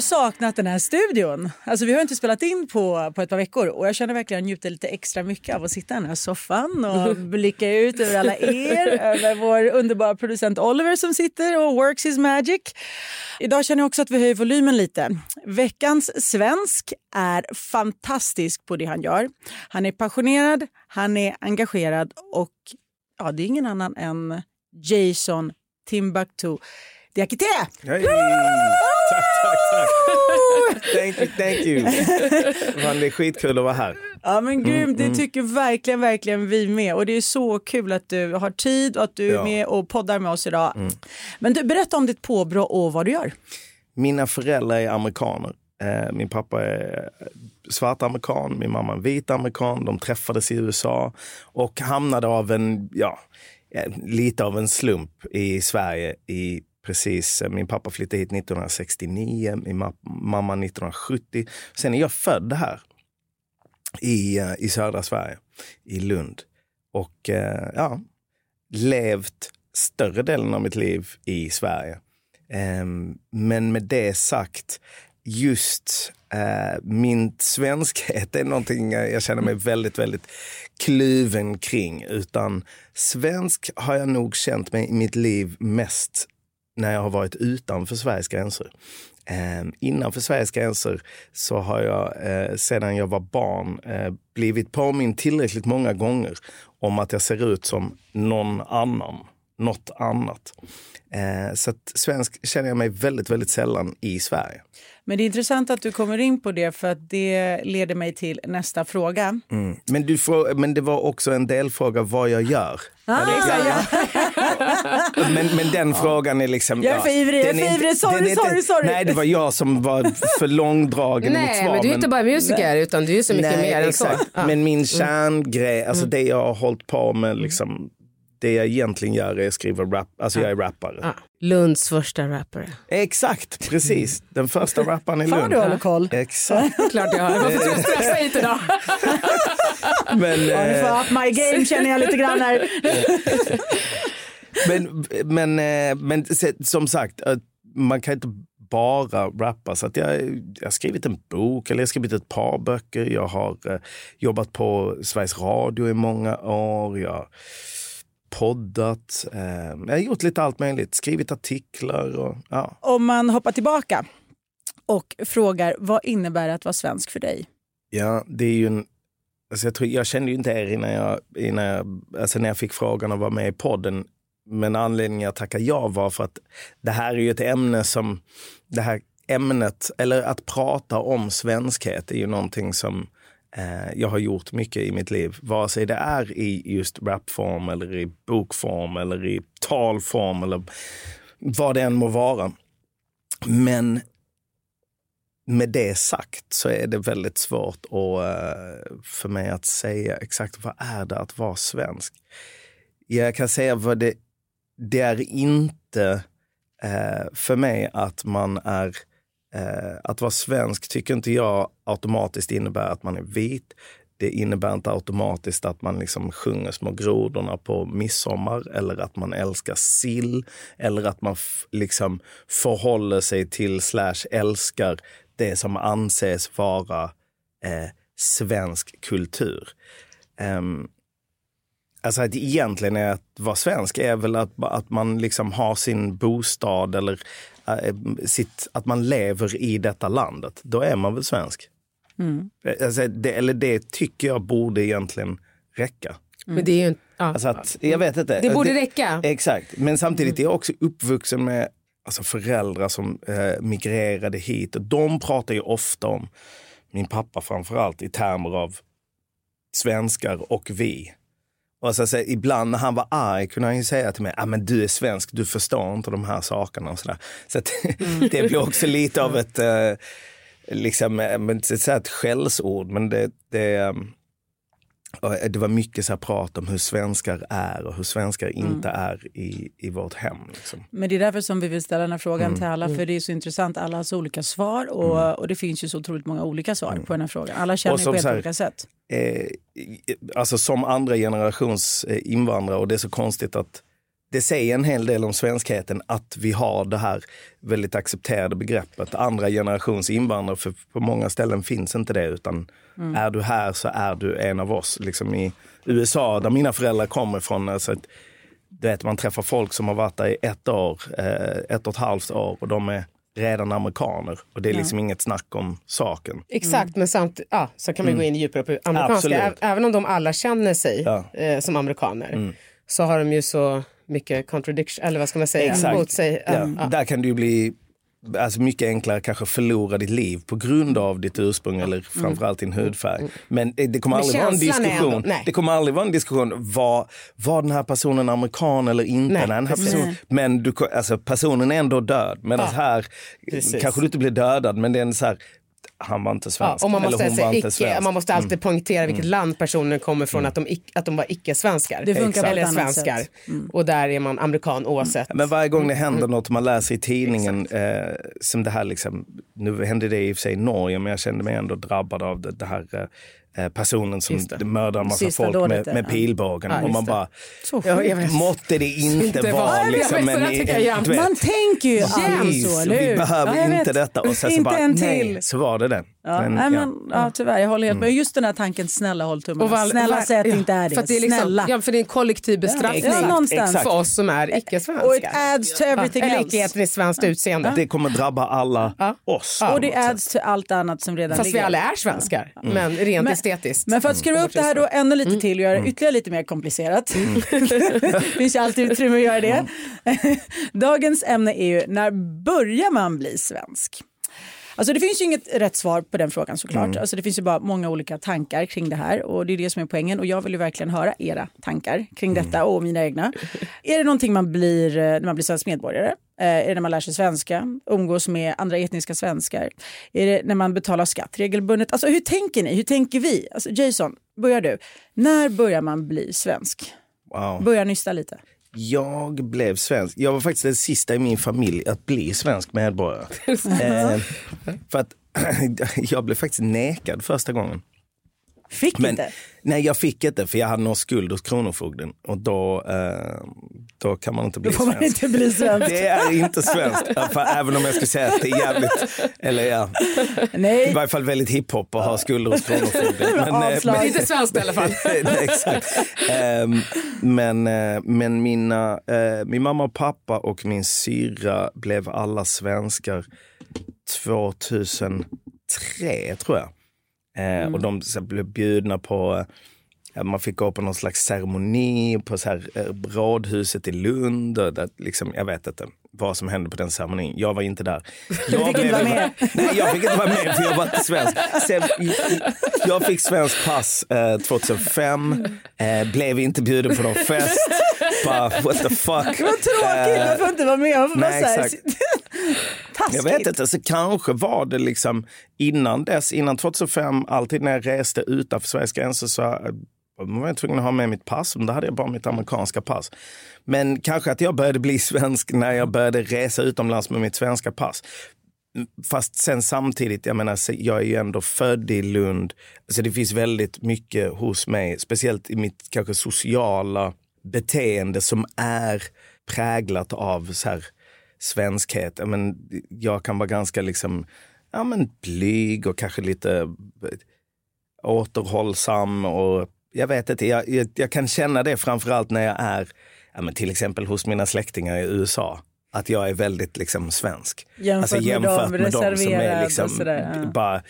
Har saknat den här studion. Alltså vi har inte spelat in på, på ett par veckor och jag känner verkligen njuter lite extra mycket av att sitta i den här soffan och blicka ut över alla er, över vår underbara producent Oliver som sitter och works his magic. Idag känner jag också att vi höjer volymen lite. Veckans svensk är fantastisk på det han gör. Han är passionerad, han är engagerad och ja, det är ingen annan än Jason Timbuktu Diakité! Hej! Thank you. Fan, det är skitkul att vara här. Ja men grymt, det tycker verkligen, verkligen vi med. Och det är så kul att du har tid och att du är med och poddar med oss idag. Men du, berätta om ditt påbrå och vad du gör. Mina föräldrar är amerikaner. Eh, Min pappa är svart amerikan, min mamma är vit amerikan. De träffades i USA och hamnade av en, ja, lite av en slump i Sverige i precis, eh, min pappa flyttade hit 1969, min ma- mamma 1970. Sen är jag född här i, eh, i södra Sverige, i Lund. Och eh, ja, levt större delen av mitt liv i Sverige. Ehm, men med det sagt, just eh, min svenskhet är någonting jag känner mig väldigt, väldigt kluven kring. Utan svensk har jag nog känt mig i mitt liv mest när jag har varit utanför Sveriges gränser. Eh, innanför Sveriges gränser så har jag eh, sedan jag var barn eh, blivit påminn tillräckligt många gånger om att jag ser ut som någon annan, något annat. Eh, så att svensk känner jag mig väldigt, väldigt sällan i Sverige. Men det är intressant att du kommer in på det för att det leder mig till nästa fråga. Mm. Men, du får, men det var också en delfråga vad jag gör. Ah, ja. Men, men den frågan är liksom... Jag är för ivrig, jag är den för ivrig. Sorry, inte- sorry, sorry. Nej, det var jag som var för långdragen i mitt Nej, svar. men du är inte bara musiker utan du är så mycket Nej, mer än så. Ja. Men min kärngrej, alltså det jag har hållit på med, liksom, det jag egentligen gör är att skriva rap. Alltså jag är rappare. Ja. Lunds första rappare. Exakt, precis. Den första rapparen i Fan Lund. du håller koll. Exakt. Klart jag har. Varför ska du stressa hit idag? Men, Ja, får eh, up my game känner jag lite grann här. men, men, eh, men som sagt, eh, man kan inte bara rappa. Så att jag, jag har skrivit en bok, eller jag har skrivit ett par böcker. Jag har eh, jobbat på Sveriges Radio i många år. Jag poddat. Eh, jag har gjort lite allt möjligt. Skrivit artiklar och ja. Om man hoppar tillbaka och frågar vad innebär det att vara svensk för dig? Ja, det är ju en... Alltså jag, tror, jag kände ju inte er innan jag, innan jag, alltså när jag fick frågan att vara med i podden. Men anledningen jag tackade ja var för att det här är ju ett ämne som... Det här ämnet, eller att prata om svenskhet är ju någonting som Eh, jag har gjort mycket i mitt liv. Vare sig det är i just rapform eller i bokform eller i talform eller vad det än må vara. Men med det sagt så är det väldigt svårt att, eh, för mig att säga exakt vad är det att vara svensk. Jag kan säga vad det, det är inte eh, för mig att man är eh, att vara svensk tycker inte jag automatiskt innebär att man är vit. Det innebär inte automatiskt att man liksom sjunger Små grodorna på midsommar eller att man älskar sill eller att man liksom förhåller sig till slash älskar det som anses vara eh, svensk kultur. Um, Alltså att egentligen är att vara svensk är väl att, att man liksom har sin bostad eller sitt, att man lever i detta landet. Då är man väl svensk. Alltså det, eller det tycker jag borde egentligen räcka. Men det är ju inte... Ja. Alltså att, jag vet inte. Det borde räcka. Exakt, men samtidigt är jag också uppvuxen med alltså föräldrar som eh, migrerade hit. Och de pratar ju ofta om, min pappa framförallt, i termer av svenskar och vi. Och så, så, ibland när han var arg kunde han säga till mig, ah, men du är svensk, du förstår inte de här sakerna. Och så där. så att, det blir också lite av ett, eh, liksom, eh, men, så här ett skällsord. Men det, det, eh, och det var mycket så prat om hur svenskar är och hur svenskar inte är i, i vårt hem. Liksom. Men det är därför som vi vill ställa den här frågan Mm. till alla, för det är så intressant. Alla har så olika svar och, och det finns ju så otroligt många olika svar på den här frågan. Alla känner Mm. Som på helt här- olika sätt. eh, alltså som andra generations eh, invandrare och det är så konstigt att det säger en hel del om svenskheten att vi har det här väldigt accepterade begreppet andra generations invandrare. För på många ställen finns inte det utan är du här så är du en av oss. Liksom i USA där mina föräldrar kommer ifrån. Alltså, att, du vet, man träffar folk som har varit där i ett år, eh, ett och ett halvt år och de är redan amerikaner. Och det är liksom inget snack om saken. Exakt, men samt, ja, så kan vi gå in djupare på amerikanska. Absolut. Även om de alla känner sig Ja. eh, som amerikaner så har de ju så mycket contradiction, eller vad ska man säga, Exakt. mot sig. Ja. Ja. Där kan ju bli alltså mycket enklare kanske förlora ditt liv på grund av ditt ursprung eller framförallt din hudfärg. Men det, kommer aldrig vara en diskussion. ändå- det kommer aldrig vara en diskussion var, var den här personen amerikan eller inte. Nej, den här personen, men du, alltså, personen är ändå död. Medan Ja, här precis. kanske du inte blir dödad men det är en så här, han var inte Ja, svensk. och man eller måste, hon säga, var inte icke, svensk. man måste alltid poängtera vilket land personen kommer från, att, de att de var icke-svenskar. Det funkar Eller svenskar. sätt. Och där är man amerikan oavsett. Men varje gång det händer något man läser i tidningen, eh, som det här liksom, nu hände det i och för sig i Norge, men jag kände mig ändå drabbad av det, det här eh, personen som mördar en massa Sista folk med, med pilbågen. Ja, och man bara, Så Ja, jag vet. måtte det inte vara liksom Jag en... jag Man tänker ju Precis, så, eller hur? vi behöver Ja, jag inte detta. Och sen så bara, en nej, så var det det. Ja, Men, nej, ja. men, ja, tyvärr, jag håller helt med. Just den här tanken, snälla håll tummarna. snälla säg att det inte är det. För, det är liksom, snälla. ja, för det är en kollektiv bestraffning Ja. Exakt. för oss som är Och it icke-svenskar. adds to everything else. icke etniskt utseende. Det kommer drabba alla oss. Och det adds till allt annat som redan Fast vi ligger. alla är svenskar, men rent Men- estetiskt. Men för att skruva upp det här då ännu lite till och göra det ytterligare lite mer komplicerat. det finns ju alltid utrymme att göra det. Dagens ämne är ju när börjar man bli svensk? Alltså det finns ju inget rätt svar på den frågan såklart. Alltså det finns ju bara många olika tankar kring det här och det är det som är poängen och jag vill ju verkligen höra era tankar kring detta och mina egna. Är det någonting man blir eh, när man blir svensk medborgare? Eh, Är det när man lär sig svenska, umgås med andra etniska svenskar? Är det när man betalar skatt regelbundet? Alltså hur tänker ni? Hur tänker vi? Alltså Jason, börjar du. När börjar man bli svensk? Wow. Börja nysta lite. Jag blev svensk. Jag var faktiskt den sista i min familj att bli svensk medborgare. eh, för att jag blev faktiskt nekad första gången. Fick Men, inte? nej, jag fick inte för jag hade någon skuld hos Kronofogden och då, eh, då kan man inte bli Då får man svensk. inte bli svensk. Det är inte svenskt, även om jag skulle säga att det är jävligt, eller ja, i Nej. varje fall väldigt hiphop att ha skulder hos Kronofogden. Men, eh, Avslag. Men inte svenskt i alla fall. Nej, Exakt. Ehm, men eh, men mina, eh, min mamma och pappa och min syra blev alla svenskar 2003 tror jag. Eh, Och de så, blev bjudna på, eh, man fick gå på någon slags ceremoni på så här, eh, rådhuset i Lund. Och där, liksom, jag vet inte vad som hände på den ceremonin. Jag var inte där. Jag fick inte vara med. Nej, jag fick inte vara med för jag var inte svensk. Sen, jag fick svensk pass eh, 2005, eh, blev inte bjuden på någon fest. Bara, what the fuck. Vad tråkigt, Eh, man får inte vara med. Man får nej, Taskigt. Jag vet inte, så kanske var det liksom innan dess, innan 2005, alltid när jag reste utanför Sveriges gränser så eh, var jag tvungen att ha med mitt pass, men då hade jag bara mitt amerikanska pass. Men kanske att jag började bli svensk när jag började resa utomlands med mitt svenska pass. Fast sen samtidigt, jag menar, jag är ju ändå född i Lund. Så det finns väldigt mycket hos mig, speciellt i mitt kanske sociala beteende som är präglat av så här, svenskhet. Jag, men, jag kan vara ganska liksom, ja, men, blyg och kanske lite eh, återhållsam. Och jag vet inte, jag, jag, jag kan känna det framförallt när jag är ja, men, till exempel hos mina släktingar i USA. Att jag är väldigt liksom svensk. Alltså, Jämfört med dem, som är liksom, sådär, ja. bara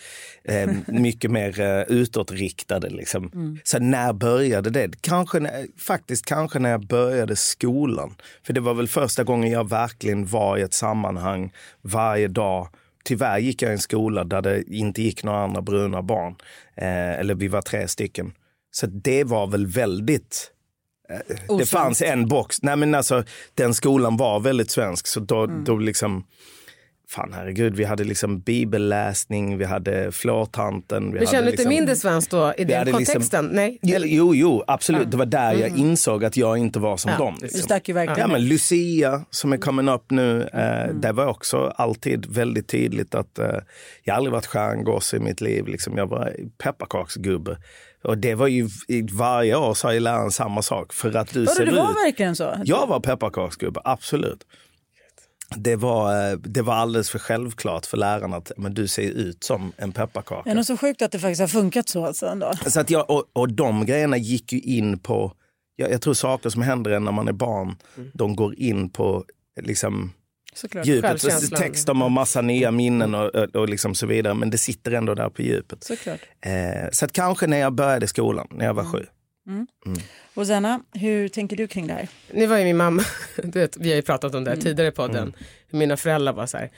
eh, mycket mer eh, utåtriktade. Liksom. Mm. Så när började det? Kanske när, faktiskt kanske när jag började skolan. För det var väl första gången jag verkligen var i ett sammanhang varje dag. Tyvärr gick jag i en skola där det inte gick några andra bruna barn. Eh, eller vi var tre stycken. Så det var väl väldigt det fanns en box. Nej men alltså den skolan var väldigt svensk så då, Mm. då liksom Fan herregud, vi hade liksom bibelläsning, vi hade flårtanten. Vi Men känner du inte liksom, mindre svensk då i den liksom- kontexten? Nej? Jo, jo, absolut. Det var där jag insåg att jag inte var som Mm. Ja, dem. Du Liksom. stack ju verkligen Ja, men. Lucia som är coming up nu, eh, Mm. det var också alltid väldigt tydligt att eh, jag aldrig varit stjärngosse i mitt liv. Liksom. Jag var pepparkaksgubbe. Och det var ju i varje år sa ju läraren samma sak. För att du Vadå, ser det var ut. verkligen så? Jag var pepparkaksgubbe, absolut. Det var, eh, det var alldeles för självklart för lärarna att men du ser ut som en pepparkaka. Det är nog så sjukt att det faktiskt har funkat så alltså ändå. Så att jag, och, och de grejerna gick ju in på, jag, jag tror saker som händer när man är barn, de går in på liksom, Såklart. djupet. Så Självkänslan. Texter med massa nya minnen och, och, och liksom så vidare, men det sitter ändå där på djupet. Såklart. Eh, så att kanske när jag började skolan, när jag var sju. Och Zenna, hur tänker du kring det här? Nu var ju min mamma, du vet, vi har ju pratat om det här Mm. tidigare i podden, hur mina föräldrar var så här,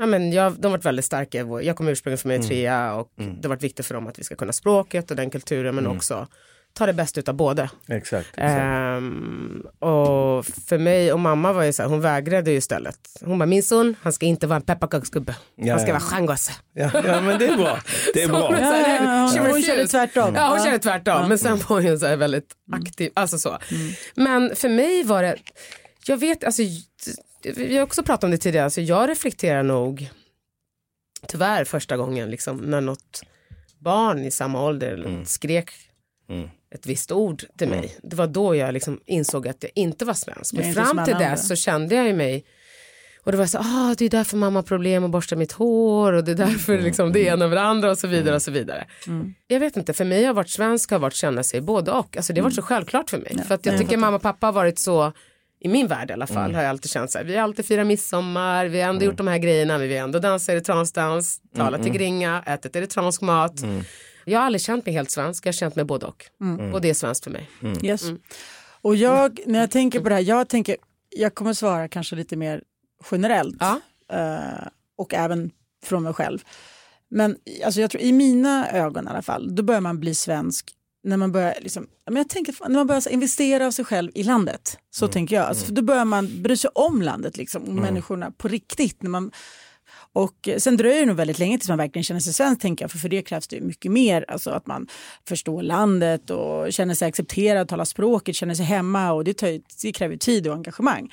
ja, men jag, de har varit väldigt starka, jag kommer ursprungligen från Mm. Eritrea och det har varit viktigt för dem att vi ska kunna språket och den kulturen men Mm. också ta det bästa utav båda. Exakt. Ehm, och för mig och mamma var ju så här, hon vägrade ju istället. Hon bara, min son, han ska inte vara en pepparkaksgubbe. Ja, han ska ja. vara stjärngosse. Ja, ja, men det är bra. Det är Så bra. hon, så här, Ja, ja, she ja, hon körde tvärtom. Ja, hon körde tvärtom. Men sen var hon så här väldigt aktiv. Alltså så. Men för mig var det, jag vet, alltså, vi har också pratat om det tidigare, alltså, jag reflekterar nog tyvärr första gången liksom, när något barn i samma ålder skrek Mm. ett visst ord till mig. Det var då jag liksom insåg att jag inte var svensk. Jag Men fram till dess så kände jag ju mig och det var så, ah, det är därför mamma har problem att borsta mitt hår och det är därför liksom det ena över det andra och så vidare och så vidare. Jag vet inte, för mig har varit svensk har varit känna sig både och. Alltså det har varit så självklart för mig. För att jag Nej, jag tycker mamma och pappa har varit så, i min värld i alla fall, har jag alltid känt så här, vi har alltid firat midsommar, vi har ändå gjort de här grejerna, men vi har ändå dansat eritreansdans, talat tigringa, ätit eritreansk mat. Jag har aldrig känt mig helt svensk, jag har känt mig både och. Och det är svenskt för mig. Yes. Och jag, när jag tänker på det här, jag tänker, jag kommer svara kanske lite mer generellt. Ja. eh, och även från mig själv. Men alltså, jag tror, i mina ögon i alla fall, då börjar man bli svensk när man börjar, liksom, men jag tänker, när man börjar så, investera av sig själv i landet. Så tänker jag. Alltså, för då börjar man bry sig om landet liksom, och människorna på riktigt. När man, och sen dröjer det nog väldigt länge tills man verkligen känner sig svensk, tänker jag, för för det krävs det mycket mer. Alltså att man förstår landet och känner sig accepterad, talar språket, känner sig hemma och det, tar, det kräver tid och engagemang.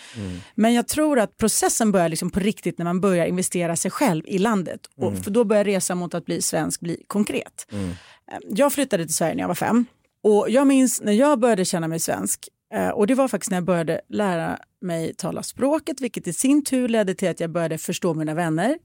Men jag tror att processen börjar liksom på riktigt när man börjar investera sig själv i landet. Och för då börjar resan mot att bli svensk bli konkret. Eh, Jag flyttade till Sverige när jag var fem och jag minns när jag började känna mig svensk eh, och det var faktiskt när jag började lära mig tala språket vilket i sin tur ledde till att jag började förstå mina vänner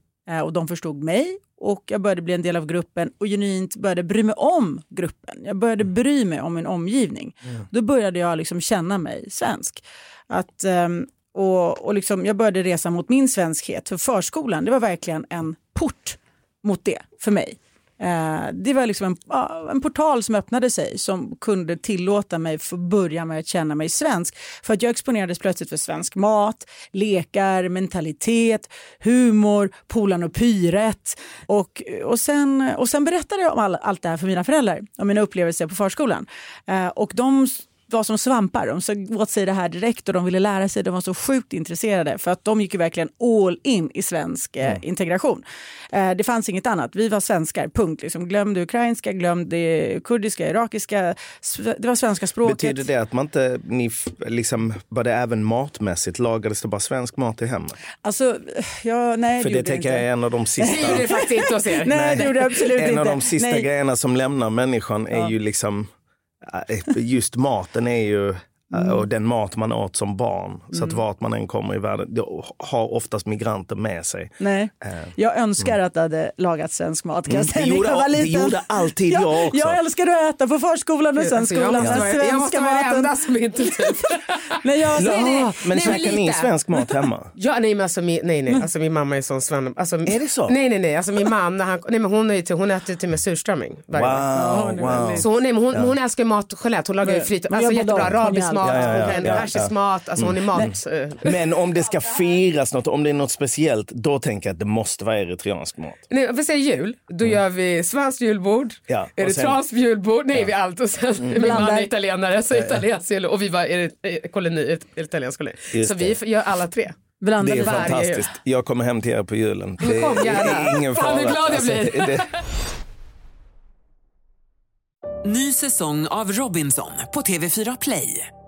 och de förstod mig och jag började bli en del av gruppen och genuint började bry mig om gruppen. Jag började bry mig om min omgivning. Då började jag liksom känna mig svensk. Att, ehm, och, och liksom, jag började resa mot min svenskhet. För förskolan det var verkligen en port mot det för mig. Eh, det var liksom en, ah, en portal som öppnade sig som kunde tillåta mig att börja med att känna mig svensk. För att jag exponerades plötsligt för svensk mat, lekar, mentalitet, humor, Polan och Pyret. Och, och, sen, och sen berättade jag om all, allt det här för mina föräldrar, om mina upplevelser på förskolan. Eh, och de var som svampar. De såg åt sig det här direkt och de ville lära sig. De var så sjukt intresserade för att de gick ju verkligen all in i svensk eh, integration. Eh, det fanns inget annat. Vi var svenskar, punkt. Liksom, glöm det ukrainska, glöm det kurdiska, irakiska. Det var svenska språket. Betyder det att man inte, ni, liksom, var det även matmässigt, lagades det bara svensk mat i hemmet? Alltså, ja, nej, För det det gjorde tänker jag är en av de sista, Det är det faktiskt inte hos er. Nej, det gjorde absolut en inte. av de sista nej. grejerna som lämnar människan är ju liksom, Eh, just maten är ju, äh, och den mat man åt som barn. Så att vart man än kommer i världen, det har oftast migranter med sig. Nej. Jag önskar att det hade lagat svensk mat. Kan jag Mm, det gjorde- jag var det gjorde alltid ja, jag också. Jag älskade att äta på förskolan och Alltså, jag, svenskolan. måste vara, jag måste vara den enda som inte typ... Nej, jag, Ja, nej, nej, men men käkar ni svensk mat hemma? Ja, nej men alltså min, nej, nej, alltså min mamma är sån sven... Alltså, Är det så? Nej, nej, nej, alltså min mamma, när han, nej men hon, är ju till, hon äter till och med surströmming. Wow, wow. Så hon, nej, men hon, hon älskar ju mat generellt, hon lagar ju frit, Men alltså jag jättebra arabisk kom mat. Ja, ja, ja, hon ja, ja. mat, alltså hon är mat. eh. Men om det ska firas något, om det är något speciellt, då tänker jag att det måste vara eritreansk mat. Nej, om vi säger jul, då gör vi svenskt julbord, Ja, eritreanskt julbord, nej vi allt och sen min man Blandar. är italienare så itali- italiensk jul och vi var i koloni, italiensk koloni. Just Så vi det. gör alla tre. Det Blandade är varje fantastiskt. Jag kommer hem till er på julen. Det kom är ingen Fan, fara. hur glad jag blir. det, det, Ny säsong av Robinson på TV4 Play.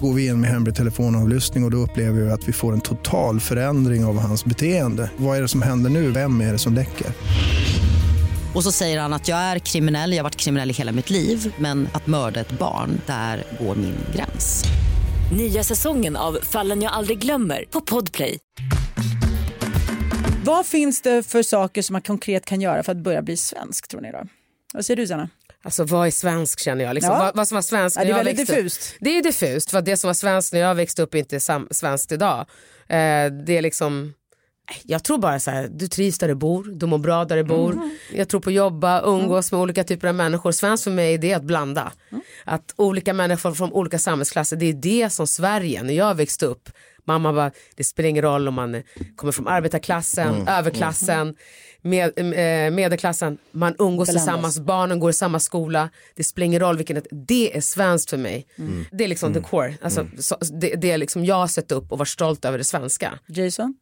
Går vi in med hemlig telefonavlyssning och, och då upplever vi att vi får en total förändring av hans beteende. Vad är det som händer nu? Vem är det som läcker? Och så säger han att jag är kriminell, jag har varit kriminell i hela mitt liv men att mörda ett barn, där går min gräns. Nya säsongen av Fallen jag aldrig glömmer på Podplay. Vad finns det för saker som man konkret kan göra för att börja bli svensk tror ni då? Vad säger du Sanna? Alltså vad är svensk känner jag? Liksom. Ja. Vad, vad som var svenskt Ja, det är när jag väldigt växte diffust. upp. Det är diffust för det som var svenskt när jag växte upp är inte sam- svenskt idag. Eh, det är liksom jag tror bara så här, du trivs där du bor, du mår bra där du bor. Mm. Jag tror på att jobba, umgås med olika typer av människor. Svenskt för mig det är att blanda. Mm. Att olika människor från olika samhällsklasser, det är det som Sverige, när jag växte upp, mamma bara, det spelar ingen roll om man kommer från arbetarklassen, Mm. överklassen, med, eh, medelklassen, man umgås Blandas. tillsammans, barnen går i samma skola, det spelar ingen roll vilken, det är svenskt för mig. Mm. Det är liksom the core, alltså, så, det, det är liksom jag har sett upp och varit stolt över det svenska. Jason?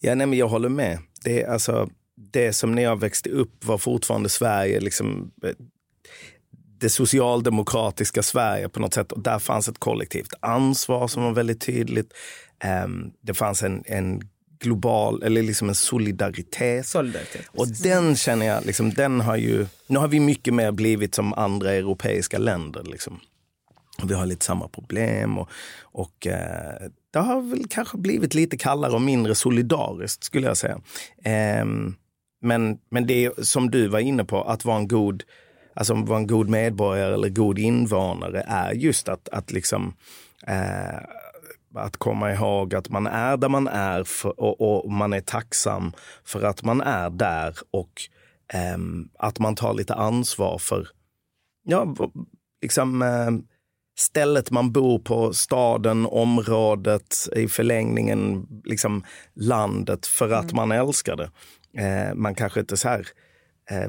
Ja, nej, men jag håller med. Det, är alltså, det som när jag växte upp var fortfarande Sverige, liksom, eh, det socialdemokratiska Sverige på något sätt. Och där fanns ett kollektivt ansvar som var väldigt tydligt. Ehm, det fanns en, en global, eller liksom en solidaritet. Solidaritet. Och den känner jag, liksom, den har ju, nu har vi mycket mer blivit som andra europeiska länder. Liksom. Och vi har lite samma problem och, och eh, det har väl kanske blivit lite kallare och mindre solidariskt skulle jag säga. Ehm, men, men det som du var inne på, att vara en god, alltså vara en god medborgare eller god invånare är just att, att liksom eh, att komma ihåg att man är där man är för, och, och man är tacksam för att man är där och ehm, att man tar lite ansvar för ja, liksom, eh, stället man bor på, staden, området, i förlängningen liksom landet för att man älskar det. Eh, man kanske inte så här, eh,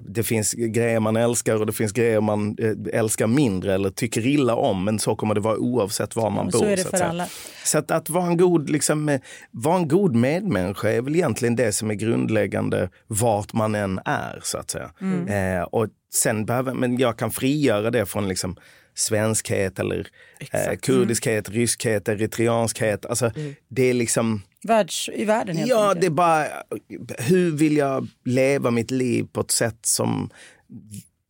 det finns grejer man älskar och det finns grejer man eh, älskar mindre eller tycker illa om, men så kommer det vara oavsett var man men bor. så är det att för alla. Så att, att vara, en god, liksom, eh, vara en god medmänniska är väl egentligen det som är grundläggande vart man än är. så att säga. Mm. Eh, och sen behöver, men jag kan frigöra det från liksom, svenskhet eller eh, kurdiskhet, ryskhet, eritreanskhet. Alltså, Det är liksom... Världs, I världen helt Ja, enkelt. det är bara hur vill jag leva mitt liv på ett sätt som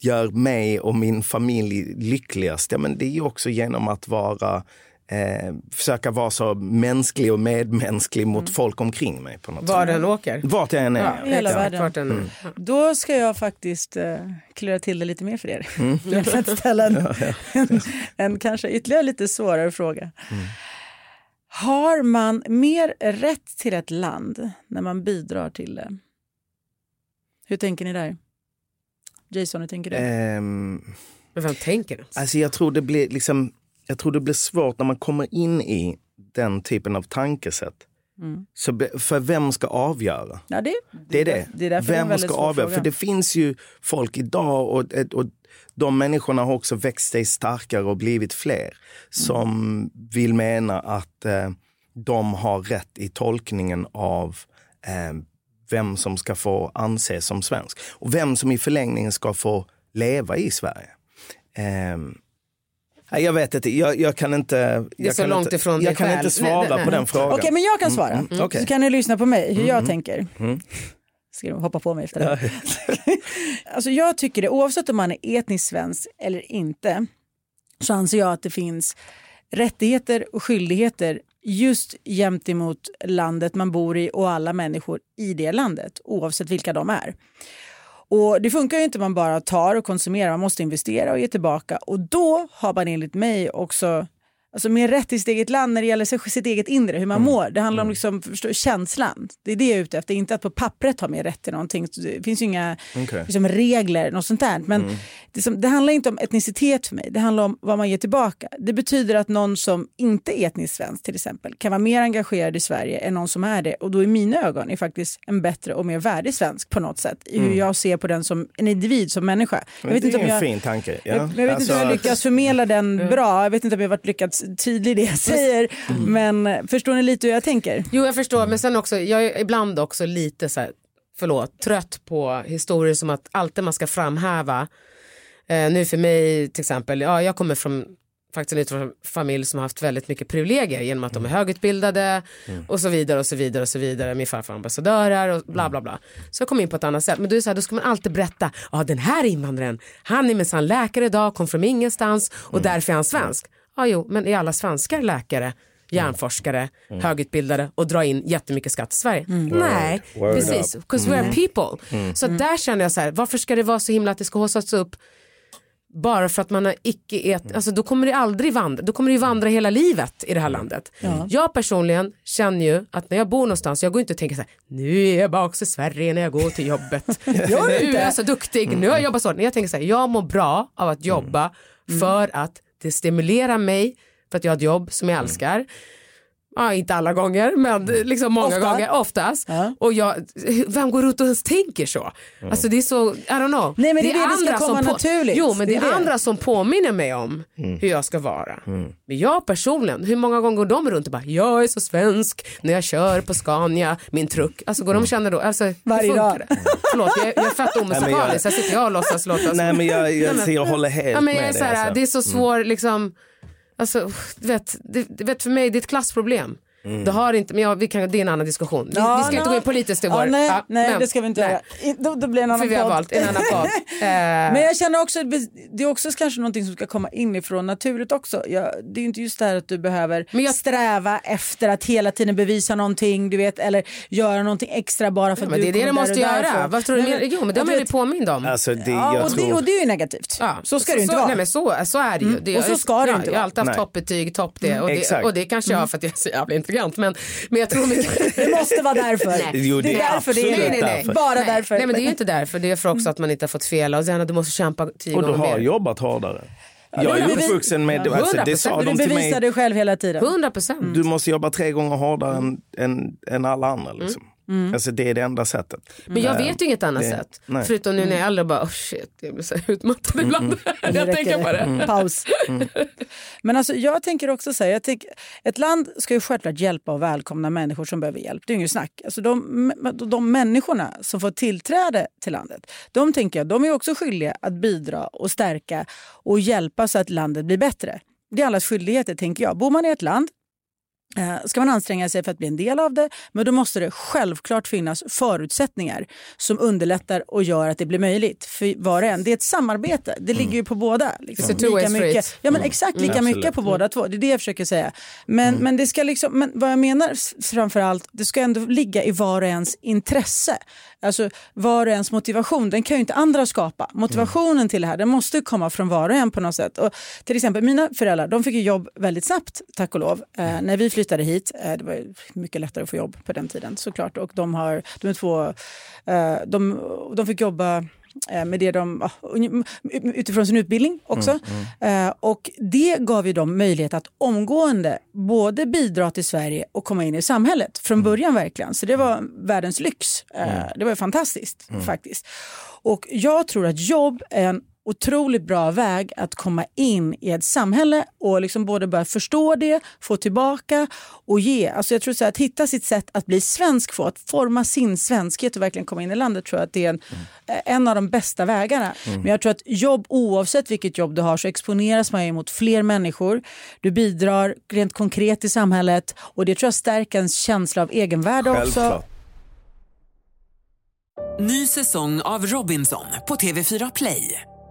gör mig och min familj lyckligast? Ja, men det är ju också genom att vara eh, försöka vara så mänsklig och medmänsklig mot folk omkring mig. på något Var den åker. Vart jag än är. Ja, hela världen. Mm. Då ska jag faktiskt uh, klura till det lite mer för er. Mm. Att ställa en, en, en kanske ytterligare lite svårare fråga. Mm. Har man mer rätt till ett land när man bidrar till det? Hur tänker ni där? Jason, hur tänker du? Ehm, Men vem tänker ens? Alltså jag tror det blir liksom, jag tror det blir svårt när man kommer in i den typen av tankesätt. Mm. Så be, för vem ska avgöra? Ja, det, Det är det. det är det vem ska avgöra? fråga. För det finns ju folk idag och, och de människorna har också växt sig starkare och blivit fler som vill mena att eh, de har rätt i tolkningen av eh, vem som ska få anses som svensk och vem som i förlängningen ska få leva i Sverige. Nej, jag vet inte, jag, jag kan inte... Det är jag så kan långt inte, ifrån Jag kan själv. inte svara Nej, nej, på nej. den frågan. Okej, men jag kan svara. Mm, mm, okej. Så kan ni lyssna på mig hur jag Mm. tänker. Ska de hoppa på mig efter det? alltså jag tycker det, oavsett om man är etnisk svensk eller inte, så anser jag att det finns rättigheter och skyldigheter just gentemot landet man bor i och alla människor i det landet, oavsett vilka de är. Och Det funkar ju inte man bara tar och konsumerar, man måste investera och ge tillbaka. Och då har man enligt mig också Alltså mer rätt till sitt eget land när det gäller sig- sitt eget inre, hur man Mm. mår. Det handlar om liksom, förstå, känslan. Det är det jag är ute efter, inte att på pappret ha mer rätt till någonting. Det finns ju inga Okej. liksom, regler, något sånt där. Men Mm. det, som, det handlar inte om etnicitet för mig, det handlar om vad man ger tillbaka. Det betyder att någon som inte är etnisk svensk till exempel kan vara mer engagerad i Sverige än någon som är det. Och då i mina ögon är faktiskt en bättre och mer värdig svensk på något sätt. I hur Mm. jag ser på den som en individ, som människa. Jag vet det inte är om en jag, fin tanke. Ja. jag, jag vet inte om jag Alltså, lyckas förmedla den bra. Jag vet inte om jag varit lyckats tydlig i det jag säger. Men eh, förstår ni lite hur jag tänker? Jo jag förstår men sen också, jag är ibland också lite så här, förlåt, trött på historier som att alltid man ska framhäva. Eh, nu för mig till exempel, ja jag kommer från faktiskt en familj som har haft väldigt mycket privilegier genom att de är högutbildade och så vidare och så vidare och så vidare. Min farfar ambassadörer och bla bla bla. Så jag kom in på ett annat sätt. Men då, är så här, då ska man alltid berätta, ja den här invandraren, han är minsann läkare idag, kom från ingenstans och därför är han svensk. Ja jo, men är alla svenskar läkare? hjärnforskare, högutbildade och dra in jättemycket skatt i Sverige. Nej, Word precis. up. Because we're people. Så där känner jag så här, varför ska det vara så himla att det ska haussas upp bara för att man har icke et, alltså då kommer det aldrig vandra, då kommer det ju vandra hela livet i det här landet. Jag personligen känner ju att när jag bor någonstans, jag går inte och tänker så här, nu är jag bak i Sverige när jag går till jobbet. nu är jag så duktig, nu har jag jobbat så. Jag tänker så här, jag mår bra av att jobba för att det stimulerar mig för att jag har ett jobb som jag älskar. Ja, inte alla gånger, men liksom många Ofta. gånger, oftast. Och jag, vem går ut och ens tänker så? Alltså det är så, I don't know. Nej, men det är det det komma på- naturligt. Jo, men det, är det. andra som påminner mig om hur jag ska vara. Men jag personligen, hur många gånger går de runt och bara, jag är så svensk när jag kör på Scania, min truck. Alltså går de och känner då, alltså Varje dag. det? Förlåt, jag, jag är fett omusikalisk, jag- här sitter jag och låtsas låta som- Nej men jag, jag, Nej, men- jag håller helt Ja, men jag med är dig. så här, alltså. Det är så svår, liksom, alltså, du vet, det, vet, för mig det är ett klassproblem. Det har inte, men ja, vi kan, det är en annan diskussion. Vi, Ja, vi ska inte nå- gå in politiskt i Ja, vår. nej, ja, nej men- det ska vi inte nej. göra. I- Då, då blir det en För annan vi har podd. valt en annan podd. Eh, Men jag känner också att det är också kanske någonting som ska komma inifrån naturligt också. Jag, det är ju inte just det här att du behöver Men jag- sträva efter att hela tiden bevisa någonting, du vet, eller göra någonting extra bara för ja, att men du det är det du måste göra. Vad tror du? Men, jo men det har man ju påmind om. Alltså, det, Ja, och, tror... det, och det är ju negativt. Ja, så ska det ju inte så, vara. Nej, men så, så är det ju. Det, Och så ska det ja, inte Jag har vara. alltid haft toppbetyg, topp det. Och, det Exakt. och det kanske jag har för att jag är så jävla intelligent. Men, men jag tror mycket... Det måste vara därför. Jo, det det är är därför det är nej, nej, nej. Bara nej. därför. Nej men det är ju inte därför. Det är för också att man inte har fått fel. Och sen, du måste kämpa tio Och du har mer. jobbat hårdare. Jag är uppvuxen med, Ja, alltså, det 100%. sa de du bevisar dig själv hela tiden. 100 procent. du måste jobba tre gånger hårdare än, än, än alla andra. Liksom. Alltså, det är det enda sättet. Men jag Eh, vet ju inget annat det- sätt. nej. Förutom nu när jag är äldre och bara, oh shit, jag blir så här utmattad ibland. Nu jag tänker på det. Paus. Men alltså, jag tänker också säga, jag tänker, ett land ska ju självklart hjälpa och välkomna människor som behöver hjälp. Det är inget snack. Alltså, de, de människorna som får tillträde till landet, de tänker jag, de är också skyldiga att bidra och stärka och hjälpa så att landet blir bättre. Det är allas skyldigheter tänker jag. Bor man i ett land ska man anstränga sig för att bli en del av det, men då måste det självklart finnas förutsättningar som underlättar och gör att det blir möjligt för var och en. Det är ett samarbete, det ligger ju på båda. Liksom, It's a two-way lika mycket, ja, men exakt lika Absolut. mycket på båda två, det är det jag försöker säga. Men, men, det ska liksom, men vad jag menar s- framförallt, det ska ändå ligga i var och ens intresse. Alltså var och ens motivation, den kan ju inte andra skapa. Motivationen till det här, den måste komma från var och en på något sätt. Och till exempel mina föräldrar, de fick ju jobb väldigt snabbt, tack och lov, eh, när vi flyttade hit. Eh, det var mycket lättare att få jobb på den tiden såklart. Och de, har, de är två, eh, de, de fick jobba eh, med det de, uni- utifrån sin utbildning också. Eh, och det gav ju dem möjlighet att omgående både bidra till Sverige och komma in i samhället från början verkligen. Så det var världens lyx. Eh, Det var fantastiskt faktiskt. Och jag tror att jobb är en otroligt bra väg att komma in i ett samhälle och liksom både börja förstå det, få tillbaka och ge. Alltså jag tror så här, att hitta sitt sätt att bli svensk på, att forma sin svenskhet och verkligen komma in i landet tror jag att det är en, en av de bästa vägarna. Men jag tror att jobb, oavsett vilket jobb du har så exponeras man ju mot fler människor. Du bidrar rent konkret i samhället och det tror jag stärker ens känsla av egenvärde också. Ny säsong av Robinson på TV4 Play.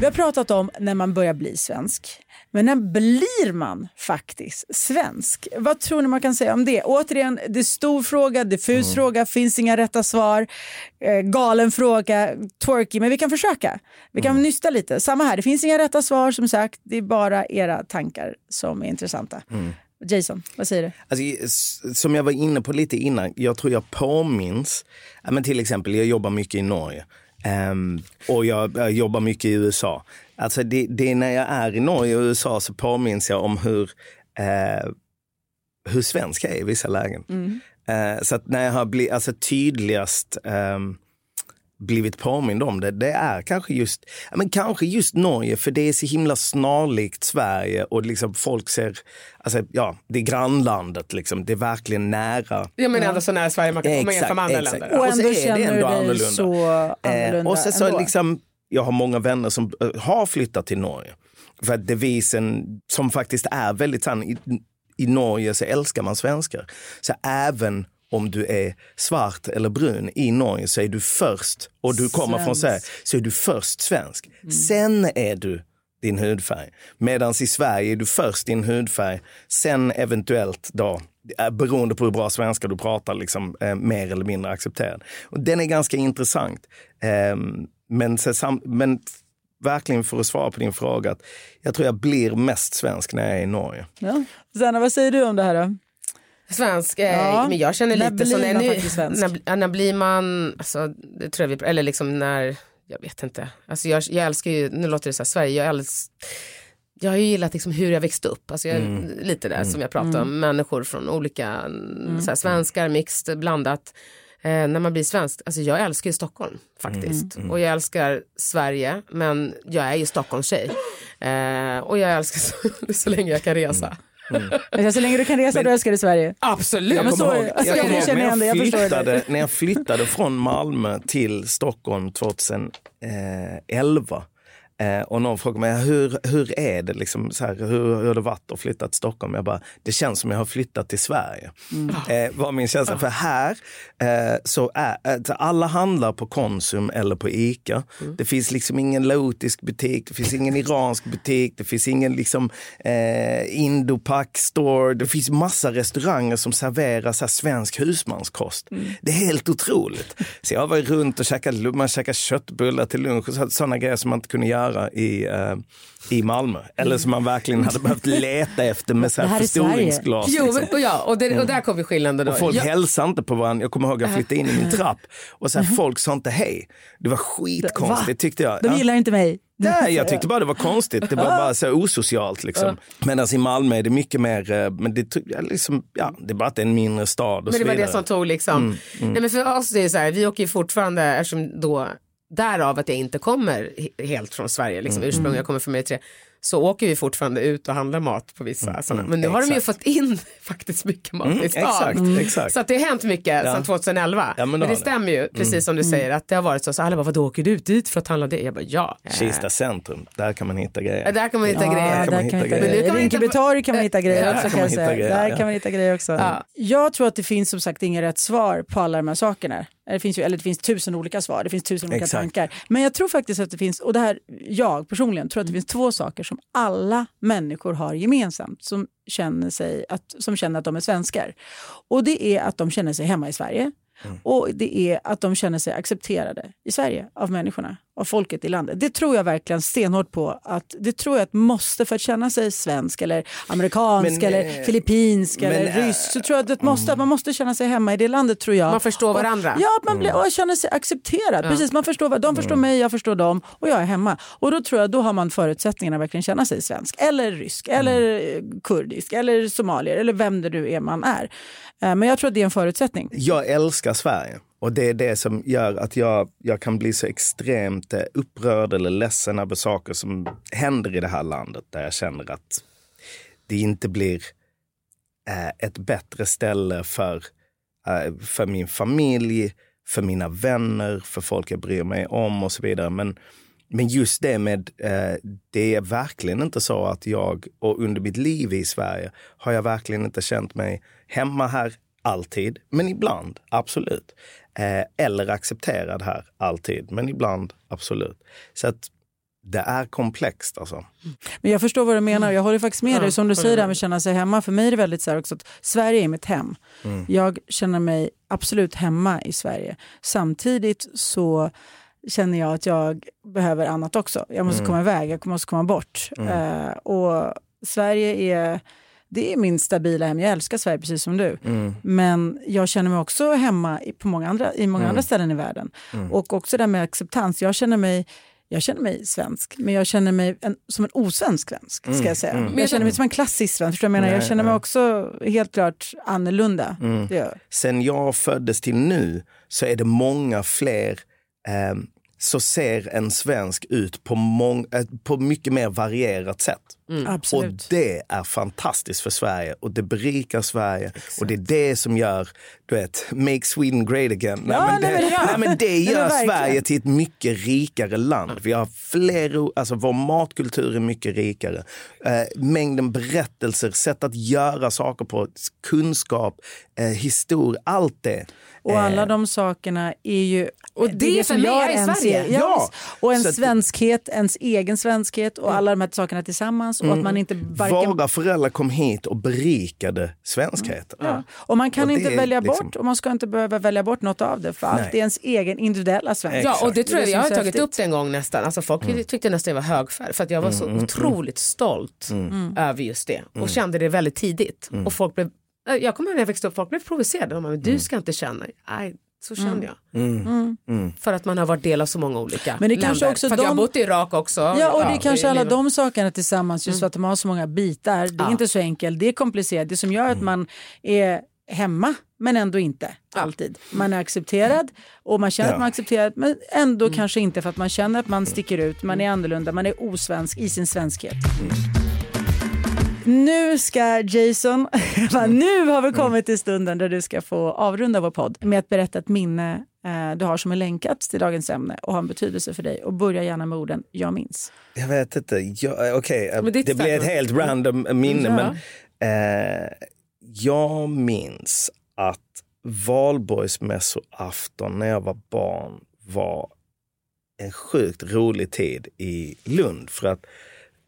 Vi har pratat om när man börjar bli svensk. Men när blir man faktiskt svensk? Vad tror ni man kan säga om det? Återigen, det är stor fråga, diffus fråga, finns inga rätta svar. Eh, galen fråga, twerky, men vi kan försöka. Vi kan nysta lite. Samma här, det finns inga rätta svar som sagt. Det är bara era tankar som är intressanta. Jason, vad säger du? Alltså, som jag var inne på lite innan, jag tror jag påminns. Men till exempel, jag jobbar mycket i Norge. Ehm, och jag, jag jobbar mycket i USA. Alltså det, det är när jag är i Norge och USA så påminns jag om hur, eh, hur svensk jag är i vissa lägen. Eh, så att när jag har blivit alltså, tydligast ehm, blivit påmind om det, det är kanske just, ja, men kanske just Norge, för det är så himla snarlikt Sverige och liksom folk ser, alltså, ja, det är grannlandet, liksom, det är verkligen nära. Jag menar ändå så nära Sverige man kan komma jämföra med andra exakt. länder. Och Och så ändå är det ändå annorlunda. så annorlunda Eh, och sen så ändå. liksom, jag har många vänner som eh, har flyttat till Norge. För att devisen som faktiskt är väldigt sann, i, i Norge så älskar man svenskar. Så även om du är svart eller brun i Norge så är du först, och du kommer från Sverige, så är du först svensk. Sen är du din hudfärg. Medan i Sverige är du först din hudfärg, sen eventuellt då eh, beroende på hur bra svenska du pratar, liksom, eh, mer eller mindre accepterad. Och den är ganska intressant. Ehm, men, sam, men verkligen för att svara på din fråga, att jag tror jag blir mest svensk när jag är i Norge. Ja. Sanna, vad säger du om det här då? Svensk, eh, Ja. men jag känner När lite så när, man nu, när, när blir man, alltså, det tror jag vi, eller liksom när, jag vet inte, alltså jag, jag älskar ju, nu låter det så här, Sverige, jag älskar jag har ju gillat liksom hur jag växte upp, alltså jag, Mm. lite där som jag pratade om, människor från olika, Mm. så här, svenskar, mixed, blandat. Eh, när man blir svensk, alltså jag älskar ju Stockholm faktiskt. Mm. Och jag älskar Sverige, men jag är ju Stockholmstjej. Eh, och jag älskar så, så länge jag kan resa. Men Så länge du kan resa, då älskar du Sverige. Absolut. Ja, men så det. Alltså, jag jag när jag, jag flyttade, när jag flyttade från Malmö till Stockholm 2011 eh, och någon frågade mig hur, hur är det, liksom, så här, hur, hur har det varit att flytta till Stockholm? Jag bara, det känns som jag har flyttat till Sverige. Eh, var min känsla. För här eh, så är eh, alla handlar på Konsum eller på Ica. Det finns liksom ingen laotisk butik, det finns ingen iransk butik, det finns ingen liksom, eh, Indopac store. Det finns massa restauranger som serverar så här, svensk husmanskost. Det är helt otroligt. Så jag var runt och käkade, man käkade köttbullar till lunch och sådana grejer som man inte kunde göra i, eh, i Malmö. Eller som man verkligen hade behövt leta efter med så här förstoringsglas. Jo, liksom. ja, och, det, och där kom vi skillnaden då. Och folk jag, hälsade inte på varandra. Jag kommer ihåg att jag flyttade in i min trapp och så här, folk sa inte hej. Det var skitkonstigt tyckte jag. De gillar inte mig. Nej, jag tyckte bara det var konstigt. Det var bara så osocialt. Liksom. Medan i Malmö är det mycket mer, eh, men det, liksom, ja, det är bara att det är en mindre stad och men så det var vidare. det som tog liksom. Nej, men för oss är det så här, vi åker ju fortfarande, eftersom då, därav att jag inte kommer he- helt från Sverige, liksom, ursprungligen, jag kommer från Eritrea, så åker vi fortfarande ut och handlar mat på vissa sådana. Men nu har de ju exakt. fått in faktiskt mycket mat Mm, i stan. exakt, exakt. Så att det har hänt mycket Ja. sedan 2011. Ja, men men, det stämmer ju, precis som du säger, att det har varit så. Så alla bara, vadå åker du ut dit för att handla det? Jag bara, ja. Kista centrum, där kan man hitta grejer. Eh, Där kan man hitta Ja, grejer. där kan man hitta grejer. Men nu grejer. kan man Rinkeby hitta- torg kan man hitta grejer Ja, också. kan jag hitta säga. grejer, Där ja. kan man hitta grejer också. Ja. Jag tror att det finns som sagt inga rätt svar på alla de här sakerna. Det finns, ju, eller det finns tusen olika svar, det finns tusen olika Exakt. tankar. Men jag tror faktiskt att det finns, och det här, jag personligen tror att det finns två saker som alla människor har gemensamt som känner, sig att, som känner att de är svenskar. Och det är att de känner sig hemma i Sverige. Och det är att de känner sig accepterade i Sverige av människorna, av folket i landet. Det tror jag verkligen stenhårt på. Att, det tror jag att måste för att känna sig svensk eller amerikansk Men, eller eh, filippinsk men, eller eh, mm. rysk. Så tror jag att det måste, att man måste känna sig hemma i det landet tror jag. Man förstår Och- varandra. Ja, att man blir, och känner sig accepterad. Precis, man förstår, vad- de förstår mig, jag förstår dem och jag är hemma. Och då tror jag då har man förutsättningarna att verkligen känna sig svensk eller rysk eller eh, kurdisk eller somalier eller vem det nu är man är. Men jag tror att det är en förutsättning. Jag älskar Sverige. Och det är det som gör att jag, jag kan bli så extremt eh, upprörd eller ledsen över saker som händer i det här landet där jag känner att det inte blir eh, ett bättre ställe för, eh, för min familj, för mina vänner, för folk jag bryr mig om och så vidare. Men, men just det med, eh, det är verkligen inte så att jag, och under mitt liv i Sverige, har jag verkligen inte känt mig hemma här alltid, men ibland absolut. Eh, eller accepterad här alltid, men ibland absolut. Så att det är komplext alltså. Men jag förstår vad du menar. Jag håller faktiskt med Ja, dig. Som du säger, det här med att känna sig hemma. För mig är det väldigt så här också att Sverige är mitt hem. Mm. Jag känner mig absolut hemma i Sverige. Samtidigt så känner jag att jag behöver annat också. Jag måste Mm. komma iväg, jag måste komma bort. Mm. Eh, och Sverige är, det är min stabila hem. Jag älskar Sverige precis som du. Mm. Men jag känner mig också hemma i, på många andra, i många Mm. andra ställen i världen. Mm. Och också det här med acceptans. Jag känner mig jag känner mig svensk, men jag känner mig en, som en osvensk svensk. Ska Mm, jag säga. mm. Jag känner mig som en klassisk svensk. Jag menar? Jag känner mig också helt klart annorlunda. Mm. Sen jag föddes till nu så är det många fler eh, så ser en svensk ut på, mång, eh, på mycket mer varierat sätt. Mm. Och Absolut. det är fantastiskt för Sverige och det berikar Sverige och det är det som gör, du vet, make Sweden great again. Ja, men nej, det, men ja. nej, men det Nej, gör verkligen. Sverige till ett mycket rikare land. Vi har fler, alltså vår matkultur är mycket rikare. Eh, mängden berättelser, sätt att göra saker på, kunskap, eh, historia, allt det. Och alla de sakerna är ju... Och det är för mig är i en Sverige. Ja. Och en svenskhet, ens egen svenskhet och alla de här sakerna tillsammans. Och att man inte varken... Våra föräldrar kom hit och berikade svenskheten. Ja. Och man kan Och det inte välja liksom- bort och man ska inte behöva välja bort något av det för Nej. allt är ens egen individuella svenskhet. Ja, och det tror jag, är jag har tagit häftigt. upp det en gång nästan. Alltså folk Mm. tyckte nästan jag var högfärd för att jag var så otroligt stolt över just det och kände det väldigt tidigt. Mm. Och folk blev, jag kommer ihåg när jag växte upp, folk blev provocerade. De bara, men du ska inte känna, nej så kände jag. Mm. För att man har varit del av så många olika Men det länder. kanske också för att jag har de- bott i Irak också. Ja, och det är kanske alla de sakerna tillsammans, just för att de har så många bitar. Det är Mm. Ja. inte så enkelt, det är komplicerat. Det som gör att man är hemma, men ändå inte alltid. Man är accepterad och man känner Ja. att man är accepterad, men ändå Mm. kanske inte för att man känner att man sticker ut, man är annorlunda, man är osvensk i sin svenskhet. Nu ska Jason, nu har vi kommit till stunden där du ska få avrunda vår podd med att berätta ett minne eh, du har som är länkat till dagens ämne och har en betydelse för dig. Och börja gärna med orden jag minns. Jag vet inte. Jag- Okej, eh, Men det, det blir ett helt random minne. Ja. Men, eh, jag minns att valborgsmässoafton när jag var barn var en sjukt rolig tid i Lund. För att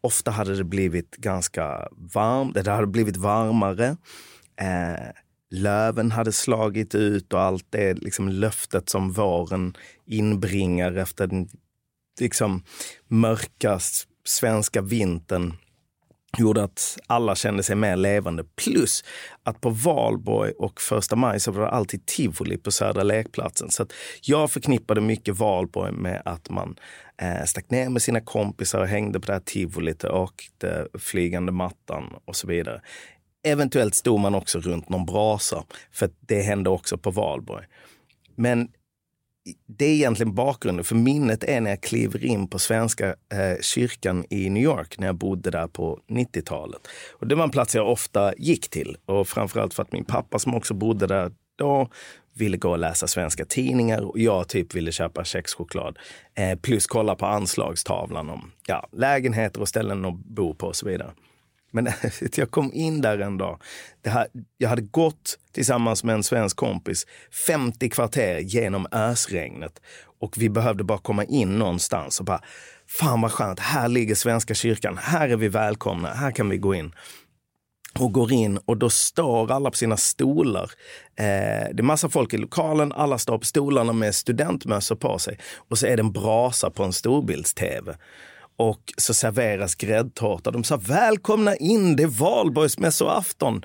ofta hade det blivit ganska varmt, det hade blivit varmare. Eh, löven hade slagit ut och allt det liksom löftet som våren inbringar efter den liksom mörka svenska vintern gjorde att alla kände sig mer levande. Plus att på valborg och första maj så var det alltid tivoli på Södra lekplatsen. Så att jag förknippade mycket valborg med att man eh, stack ner med sina kompisar och hängde på det här tivolit och åkte flygande mattan och så vidare. Eventuellt stod man också runt någon brasa, för det hände också på valborg. Men det är egentligen bakgrunden, för minnet är när jag kliver in på Svenska eh, kyrkan i New York när jag bodde där på 90-talet. Och det var en plats jag ofta gick till och framförallt för att min pappa som också bodde där då ville gå och läsa svenska tidningar och jag typ ville köpa kexchoklad. Eh, plus kolla på anslagstavlan om ja, lägenheter och ställen att bo på och så vidare. Men jag kom in där en dag. Det här, jag hade gått tillsammans med en svensk kompis 50 kvarter genom ösregnet. Och vi behövde bara komma in någonstans och bara, fan vad skönt, här ligger Svenska kyrkan, här är vi välkomna, här kan vi gå in. Och går in och då står alla på sina stolar. Eh, det är massa folk i lokalen, alla står på stolarna med studentmössor på sig. Och så är det en brasa på en storbilds-tv. Och så serveras gräddtårta. De sa välkomna in, det är valborgsmässoafton.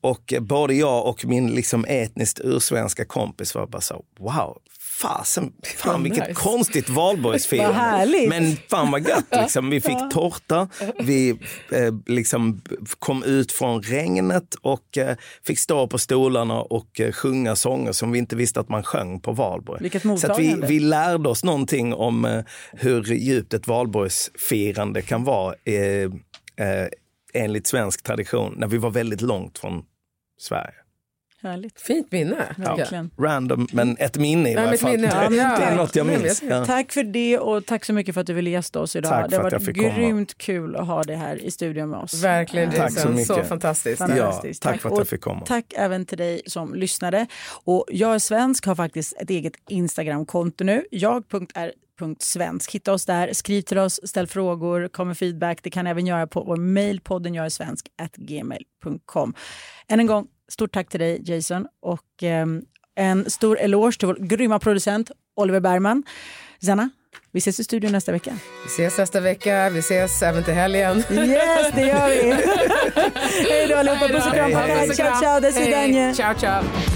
Och både jag och min liksom etniskt ursvenska kompis var bara så wow, fasen, fan Vad vilket nice. konstigt valborgsfirande. Men fan vad gött, liksom. vi fick tårta, vi eh, liksom kom ut från regnet och eh, fick stå på stolarna och eh, sjunga sånger som vi inte visste att man sjöng på valborg. Vilket Så att vi, mottagande. vi lärde oss någonting om eh, hur djupt ett valborgsfirande kan vara eh, eh, enligt svensk tradition när vi var väldigt långt från Sverige. Härligt. Fint minne. Verkligen. Random, men ett minne i Ja, varje fall. minne, ja. det, Ja. det är något jag minns. Ja. Tack för det och tack så mycket för att du ville gästa oss idag. Tack det för har varit fick komma. grymt kul att ha dig här i studion med oss. Verkligen Tack så mycket. så fantastiskt. Fantastiskt. Ja, tack för att jag fick komma. Tack även till dig som lyssnade. Och jag är svensk har faktiskt ett eget Instagramkonto nu. Jag.är.svensk. Hitta oss där, skriv till oss, ställ frågor, kom med feedback. Det kan även göra på vår mejl, podden jag är svensk, gmail.com. Än en gång, Stort tack till dig Jason och eh, en stor eloge till vår grymma producent Oliver Bergman. Zanna, vi ses i studion nästa vecka. Vi ses nästa vecka. Vi ses även till helgen. Yes, det gör vi. Hej då allihopa. Puss och kram. Ciao, ciao. Hej. Ciao.